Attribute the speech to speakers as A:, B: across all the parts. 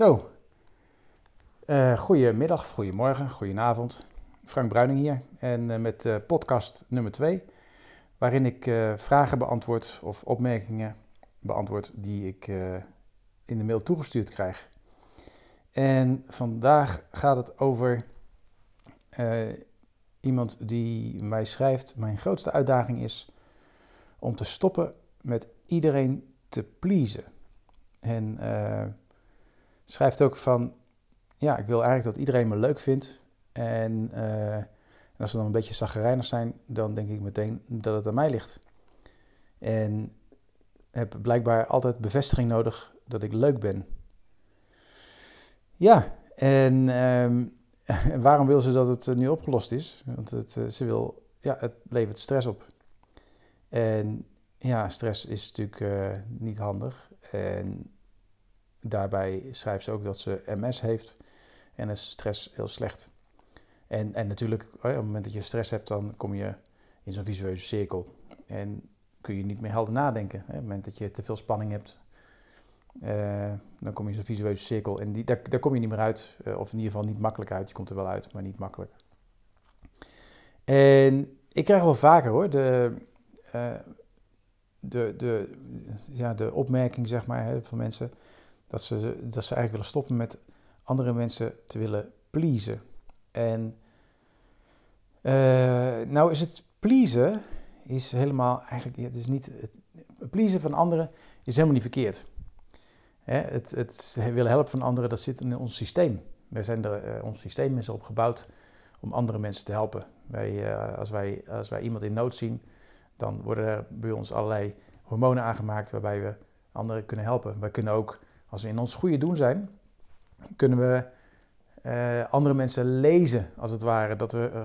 A: Zo, uh, goedemiddag, goedemorgen, goedenavond. Frank Bruining hier en uh, met uh, podcast nummer 2, waarin ik vragen beantwoord of opmerkingen beantwoord die ik in de mail toegestuurd krijg. En vandaag gaat het over iemand die mij schrijft: Mijn grootste uitdaging is om te stoppen met iedereen te pleasen. En schrijft ook van, ja, ik wil eigenlijk dat iedereen me leuk vindt. En, uh, en als ze dan een beetje zaggerijnig zijn, dan denk ik meteen dat het aan mij ligt. En heb blijkbaar altijd bevestiging nodig dat ik leuk ben. Ja, en, um, waarom wil ze dat het nu opgelost is? Want het, eh, ze wil, ja, het levert stress op. En ja, stress is natuurlijk niet handig. En Daarbij schrijft ze ook dat ze MS heeft en is stress heel slecht. En, en natuurlijk, op het moment dat je stress hebt, dan kom je in zo'n visueuze cirkel. En kun je niet meer helder nadenken. Op het moment dat je te veel spanning hebt, uh, dan kom je in zo'n visueuze cirkel. En die, daar, daar kom je niet meer uit, uh, of in ieder geval niet makkelijk uit. Je komt er wel uit, maar niet makkelijk. En ik krijg wel vaker hoor, de, uh, de, de, ja, de opmerking zeg maar, hè, van mensen dat ze, dat ze eigenlijk willen stoppen met andere mensen te willen pleasen. En uh, nou is het pleasen is helemaal eigenlijk, het is niet, het pleasen van anderen is helemaal niet verkeerd. Hè, het, het willen helpen van anderen, dat zit in ons systeem. Wij zijn er, uh, ons systeem is erop gebouwd om andere mensen te helpen. Wij, uh, als, wij, als wij iemand in nood zien, dan worden er bij ons allerlei hormonen aangemaakt waarbij we anderen kunnen helpen. Wij kunnen ook als we in ons goede doen zijn, kunnen we uh, andere mensen lezen, als het ware. Dat we,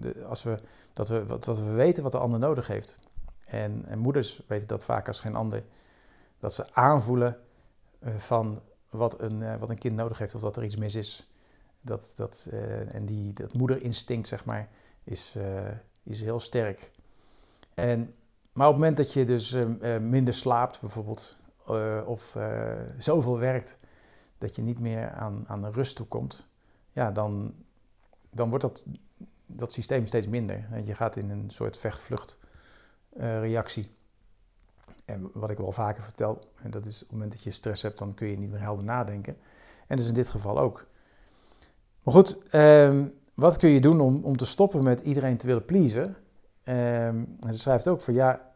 A: de, als we, dat, we, dat we weten wat de ander nodig heeft. En, en moeders weten dat vaak als geen ander. Dat ze aanvoelen uh, van wat een, wat een kind nodig heeft of dat er iets mis is. Dat, dat, en die, dat moederinstinct, zeg maar, is, is heel sterk. En, maar op het moment dat je dus minder slaapt, bijvoorbeeld, uh, of uh, zoveel werkt dat je niet meer aan, aan de rust toekomt, ja, dan, dan wordt dat, dat systeem steeds minder. En je gaat in een soort vecht-vlucht uh, reactie. En wat ik wel vaker vertel, en dat is op het moment dat je stress hebt, dan kun je niet meer helder nadenken. En dus in dit geval ook. Maar goed, um, wat kun je doen om, om te stoppen met iedereen te willen pleasen? Um, ze schrijft ook van ja,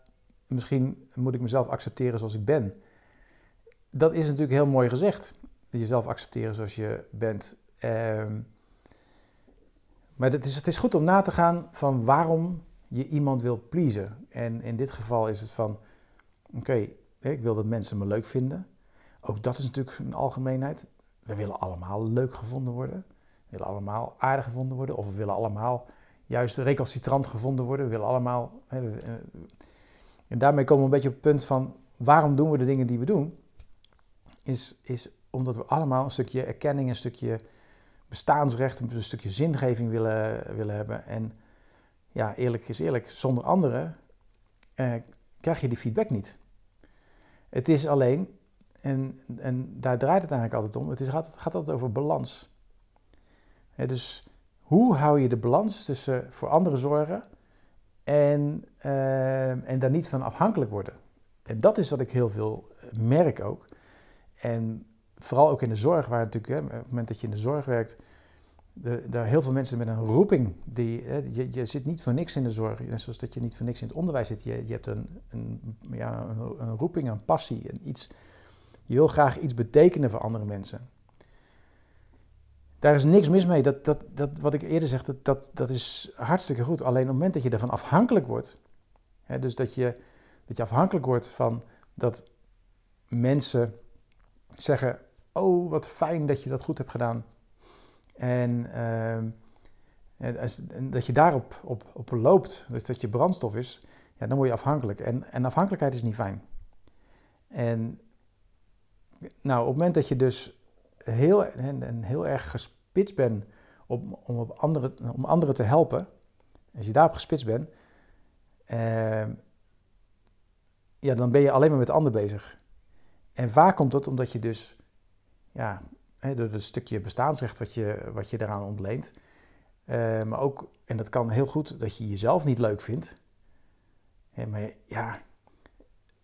A: misschien moet ik mezelf accepteren zoals ik ben dat is natuurlijk heel mooi gezegd. Jezelf accepteren zoals je bent. Uh, maar het is, het is goed om na te gaan van waarom je iemand wil pleasen. En in dit geval is het van, oké, ik wil dat mensen me leuk vinden. Ook dat is natuurlijk een algemeenheid. We willen allemaal leuk gevonden worden. We willen allemaal aardig gevonden worden. Of we willen allemaal juist recalcitrant gevonden worden. We willen allemaal... en daarmee komen we een beetje op het punt van, waarom doen we de dingen die we doen? Is, is omdat we allemaal een stukje erkenning, een stukje bestaansrecht, een stukje zingeving willen, willen hebben. En ja, eerlijk is eerlijk, zonder anderen eh, krijg je die feedback niet. Het is alleen, en, en daar draait het eigenlijk altijd om, het, is, gaat, gaat altijd over balans. dus hoe hou je de balans tussen voor anderen zorgen en, uh, en daar niet van afhankelijk worden? En dat is wat ik heel veel merk ook. En vooral ook in de zorg, waar natuurlijk, hè, op het moment dat je in de zorg werkt, daar heel veel mensen met een roeping. Die, hè, je, je zit niet voor niks in de zorg, net zoals dat je niet voor niks in het onderwijs zit. Je, je hebt een, een, ja, een, roeping, een passie, een iets. Je wil graag iets betekenen voor andere mensen. Daar is niks mis mee. Dat, dat, dat, wat ik eerder zeg, dat, dat, dat is hartstikke goed. Alleen op het moment dat je ervan afhankelijk wordt, hè, dus dat je, dat je afhankelijk wordt van dat mensen zeggen: Oh, wat fijn dat je dat goed hebt gedaan. En, en dat je daarop op, op loopt, dat je brandstof is, ja, dan word je afhankelijk. En, en afhankelijkheid is niet fijn. En nou, op het moment dat je dus heel, en, en heel erg gespitst bent op, om, op anderen, om anderen te helpen, als je daarop gespitst bent, uh, ja, dan ben je alleen maar met de ander bezig. En vaak komt dat omdat je dus ja, door het stukje bestaansrecht wat je, wat je daaraan ontleent. Eh, maar ook, en dat kan heel goed, dat je jezelf niet leuk vindt. Maar ja,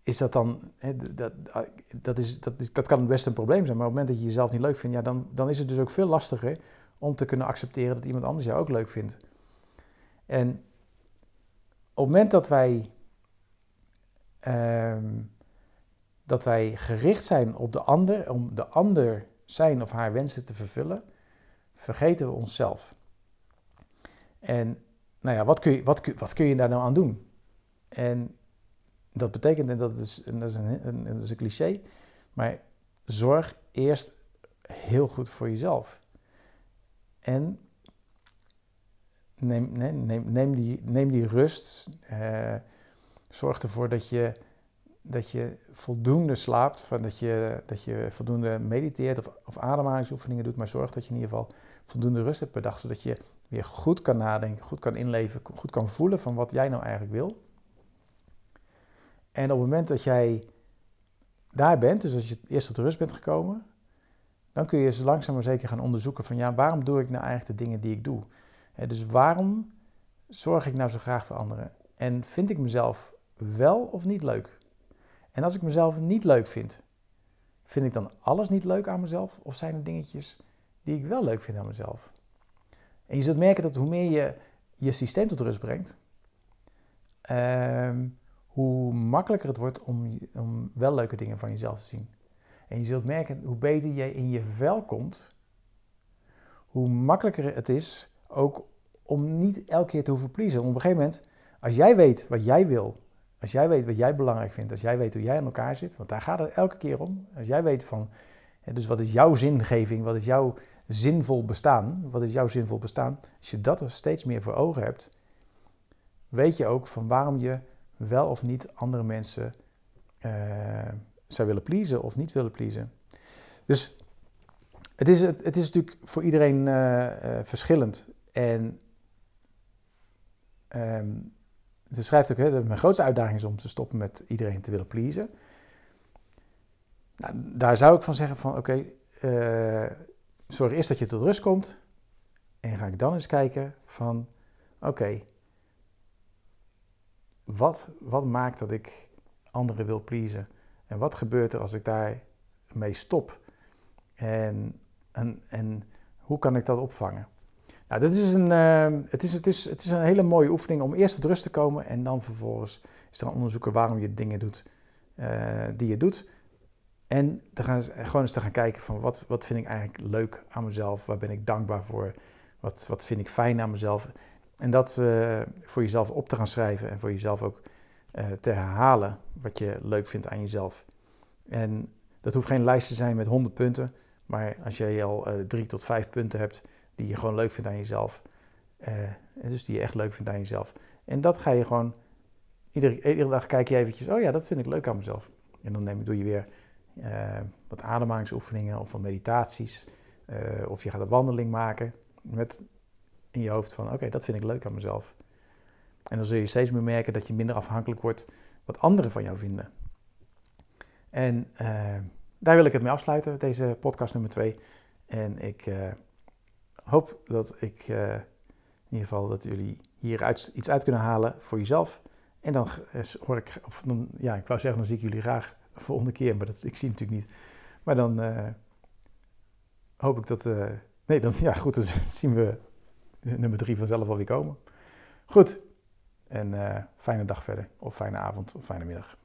A: is dat dan, dat, dat, is, dat, is, dat kan best een probleem zijn. Maar op het moment dat je jezelf niet leuk vindt, ja, dan, dan is het dus ook veel lastiger om te kunnen accepteren dat iemand anders jou ook leuk vindt. En op het moment dat wij, ehm, dat wij gericht zijn op de ander, om de ander zijn of haar wensen te vervullen, vergeten we onszelf. En nou ja, wat kun je, wat, wat kun je daar nou aan doen? En dat betekent, en dat is, en dat is, een, een, dat is een cliché, maar zorg eerst heel goed voor jezelf. En neem, neem, neem, die, neem die rust. Uh, zorg ervoor dat je, dat je voldoende slaapt, van dat, je, dat je voldoende mediteert of, of ademhalingsoefeningen doet. Maar zorg dat je in ieder geval voldoende rust hebt per dag, zodat je weer goed kan nadenken, goed kan inleven, goed kan voelen van wat jij nou eigenlijk wil. En op het moment dat jij daar bent, dus als je eerst tot rust bent gekomen, dan kun je ze langzaam maar zeker gaan onderzoeken van ja, waarom doe ik nou eigenlijk de dingen die ik doe? dus waarom zorg ik nou zo graag voor anderen? En vind ik mezelf wel of niet leuk? En als ik mezelf niet leuk vind, vind ik dan alles niet leuk aan mezelf? Of zijn er dingetjes die ik wel leuk vind aan mezelf? En je zult merken dat hoe meer je je systeem tot rust brengt, ehm, hoe makkelijker het wordt om, om wel leuke dingen van jezelf te zien. En je zult merken hoe beter je in je vel komt, hoe makkelijker het is ook om niet elke keer te hoeven pleasen. op een gegeven moment, als jij weet wat jij wil, als jij weet wat jij belangrijk vindt, als jij weet hoe jij in elkaar zit, want daar gaat het elke keer om. Als jij weet van, dus wat is jouw zingeving, wat is jouw zinvol bestaan, wat is jouw zinvol bestaan, als je dat er steeds meer voor ogen hebt, weet je ook van waarom je wel of niet andere mensen uh, zou willen pleasen of niet willen pleasen. Dus het is, het, is natuurlijk voor iedereen uh, uh, verschillend. En um, ze schrijft ook, hè, mijn grootste uitdaging is om te stoppen met iedereen te willen pleasen. Nou, daar zou ik van zeggen van, oké, okay, zorg eerst dat je tot rust komt. En ga ik dan eens kijken van, oké, wat, wat maakt dat ik anderen wil pleasen? En wat gebeurt er als ik daarmee stop? En, en, en hoe kan ik dat opvangen? Nou, dit is een, uh, het, is, het, is, het is een hele mooie oefening om eerst tot rust te komen en dan vervolgens is dan onderzoeken waarom je dingen doet uh, die je doet. En te gaan, gewoon eens te gaan kijken van wat, wat vind ik eigenlijk leuk aan mezelf, waar ben ik dankbaar voor, wat, wat vind ik fijn aan mezelf. En dat uh, voor jezelf op te gaan schrijven en voor jezelf ook uh, te herhalen wat je leuk vindt aan jezelf. En dat hoeft geen lijst te zijn met 100 punten, maar als jij al drie tot vijf punten hebt die je gewoon leuk vindt aan jezelf, dus die je echt leuk vindt aan jezelf. En dat ga je gewoon, iedere, iedere dag kijk je eventjes, oh ja, dat vind ik leuk aan mezelf. En dan neem, doe je weer wat ademhalingsoefeningen of wat meditaties, of je gaat een wandeling maken met in je hoofd van oké, dat vind ik leuk aan mezelf. En dan zul je steeds meer merken dat je minder afhankelijk wordt wat anderen van jou vinden. En daar wil ik het mee afsluiten, deze podcast nummer 2. En ik hoop dat ik uh, in ieder geval dat jullie hier iets uit kunnen halen voor jezelf. En dan hoor ik, of dan, ja, ik wou zeggen, dan zie ik jullie graag de volgende keer, maar dat, ik zie natuurlijk niet. Maar dan hoop ik dat, nee, dan, ja goed, dan zien we nummer drie vanzelf alweer komen. Goed, en fijne dag verder, of fijne avond, of fijne middag.